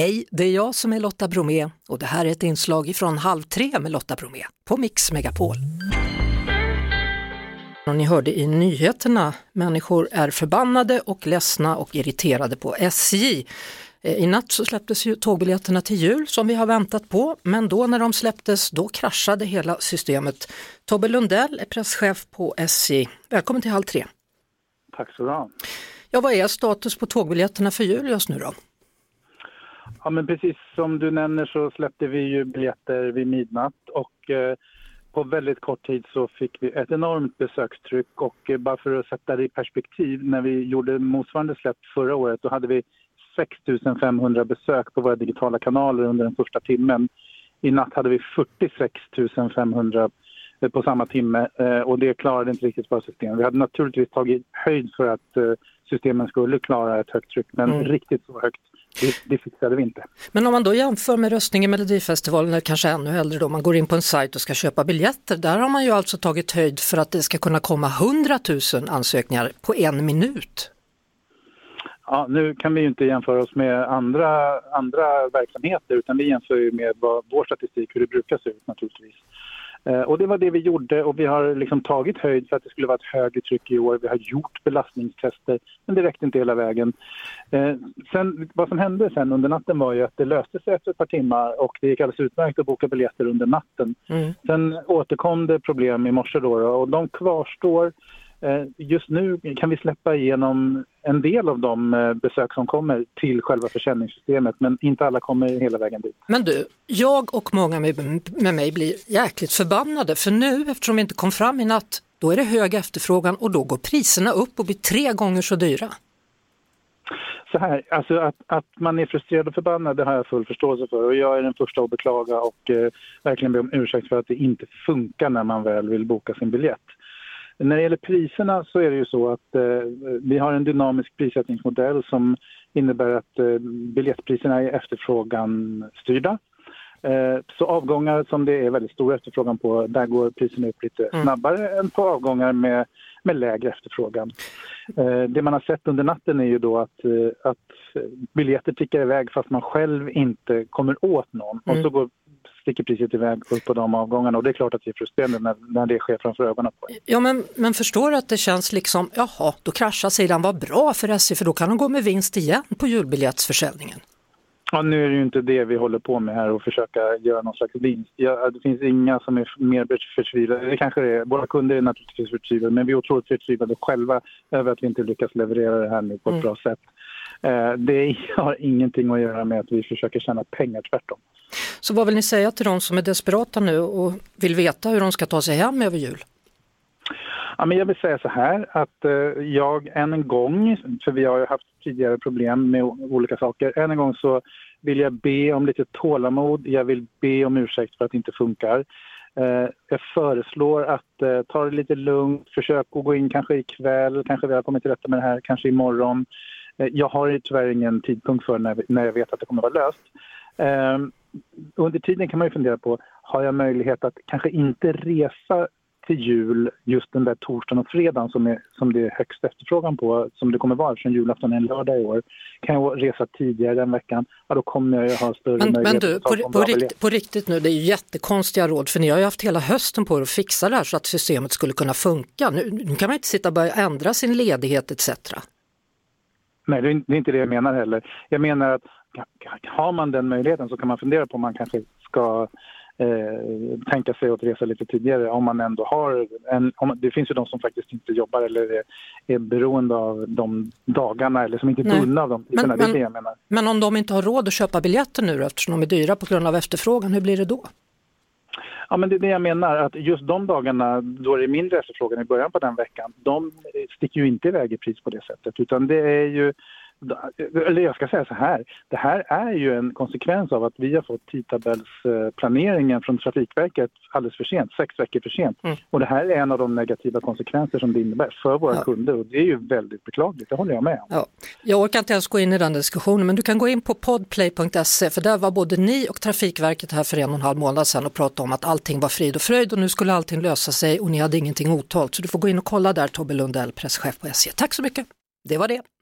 Hej, det är jag som är Lotta Bromé och det här är ett inslag från Halv tre med Lotta Bromé på Mix Megapol. Och ni hörde i nyheterna, människor är förbannade och ledsna och irriterade på SJ. Eh, I natt så släpptes ju tågbiljetterna till jul som vi har väntat på, men då när de släpptes då kraschade hela systemet. Tobbe Lundell är presschef på SJ. Välkommen till Halv tre. Tack så du ha. Ja, vad är status på tågbiljetterna för jul just nu då? Ja, men precis som du nämner så släppte vi ju biljetter vid midnatt och eh, på väldigt kort tid så fick vi ett enormt besökstryck och eh, bara för att sätta det i perspektiv, när vi gjorde motsvarande släpp förra året då hade vi 6 500 besök på våra digitala kanaler under den första timmen. I natt hade vi 46 500 eh, på samma timme eh, och det klarade inte riktigt våra system. Vi hade naturligtvis tagit höjd för att eh, systemen skulle klara ett högt tryck men Mm. riktigt så högt, det, det fixade vi inte. Men om man då jämför med röstning i Melodifestivalen, eller kanske ännu hellre då, man går in på en sajt och ska köpa biljetter, där har man ju alltså tagit höjd för att det ska kunna komma 100 000 ansökningar på en minut. Ja, nu kan vi ju inte jämföra oss med andra, andra verksamheter utan vi jämför ju med vad, vår statistik, hur det brukar se ut naturligtvis. Eh, och det var det vi gjorde och vi har liksom tagit höjd för att det skulle vara ett högre tryck i år. Vi har gjort belastningstester men det räckte inte hela vägen. Eh, sen, vad som hände sen under natten var ju att det löste sig efter ett par timmar och det gick alldeles utmärkt att boka biljetter under natten. Mm. Sen återkom det problem i morse då, då och de kvarstår. Eh, Just nu kan vi släppa igenom en del av de eh, besök som kommer till själva försäljningssystemet men inte alla kommer hela vägen dit. Men du, jag och många med, med mig blir jäkligt förbannade för nu eftersom vi inte kom fram i natt, då är det hög efterfrågan och då går priserna upp och blir tre gånger så dyra. Så här, alltså att, att man är frustrerad och förbannad det har jag full förståelse för och jag är den första att beklaga och eh, verkligen be om ursäkt för att det inte funkar när man väl vill boka sin biljett. När det gäller priserna så är det ju så att eh, vi har en dynamisk prissättningsmodell som innebär att eh, biljettpriserna är efterfrågan styrda. Eh, så avgångar som det är väldigt stor efterfrågan på, där går priserna upp lite Mm. snabbare än på avgångar med, med lägre efterfrågan. Eh, det man har sett under natten är ju då att, eh, att biljetter tickar iväg fast man själv inte kommer åt någon. Mm. Och så går, sticker priset iväg upp på de avgångarna och det är klart att det är frustrerande när, när det sker framför ögonen på en. Ja men, men förstår du att det känns liksom, jaha, då kraschar sidan, vad bra för SJ för då kan de gå med vinst igen på julbiljettsförsäljningen. Ja, nu är det ju inte det vi håller på med här och försöka göra någon slags vinst. Ja, det finns inga som är mer förtvivlade. Det kanske det är. Våra kunder är naturligtvis förtvivlade men vi är otroligt förtvivlade själva över att vi inte lyckas leverera det här nu på ett Mm. bra sätt. Eh, Det har ingenting att göra med att vi försöker tjäna pengar, tvärtom. Så vad vill ni säga till de som är desperata nu och vill veta hur de ska ta sig hem över jul? Ja, men jag vill säga så här att eh, jag än en gång, för vi har ju haft tidigare problem med olika saker, än en gång så vill jag be om lite tålamod. Jag vill be om ursäkt för att det inte funkar. Eh, jag föreslår att ta det lite lugnt, försök att gå in kanske ikväll, kanske vi har kommit till rätta med det här, kanske imorgon. Eh, jag har tyvärr ingen tidpunkt för när, jag vet att det kommer att vara löst. Eh, under tiden kan man ju fundera på, har jag möjlighet att kanske inte resa till jul just den där torsdagen och fredagen som, är, som det är högst efterfrågan på, som det kommer vara eftersom julafton är en lördag i år. Kan jag resa tidigare den veckan, ja då kommer jag ha större Men, men möjlighet du, att på, på, bra rikt, på riktigt nu, det är ju jättekonstiga råd för ni har ju haft hela hösten på er att fixa det här så att systemet skulle kunna funka. Nu, nu kan man inte sitta och börja ändra sin ledighet etc. Nej, det är, inte det jag menar heller. Jag menar att har man den möjligheten så kan man fundera på om man kanske ska eh, tänka sig att resa lite tidigare om man ändå har en, om, det finns ju de som faktiskt inte jobbar eller är, är beroende av de dagarna eller som inte är bundna av de tiderna. Det är men- det jag menar. Men om de inte har råd att köpa biljetter nu då, eftersom de är dyra på grund av efterfrågan, hur blir det då? Ja, men det är det jag menar, att just de dagarna då det är mindre efterfrågan i början på den veckan, de sticker ju inte iväg i pris på det sättet, utan det är ju eller jag ska säga så här, det här är ju en konsekvens av att vi har fått tidtabellsplaneringen från Trafikverket alldeles för sent, sex veckor för sent. Mm. Och det här är en av de negativa konsekvenser som det innebär för våra Ja. kunder och det är ju väldigt beklagligt, det håller jag med om. Ja, jag orkar inte ens gå in i den diskussionen men du kan gå in på podplay.se för där var både ni och Trafikverket här för en och en halv månad sedan och pratade om att allting var frid och fröjd och nu skulle allting lösa sig och ni hade ingenting otalt. Så du får gå in och kolla där Tobbe Lundell, presschef på SJ. Tack så mycket, det var det.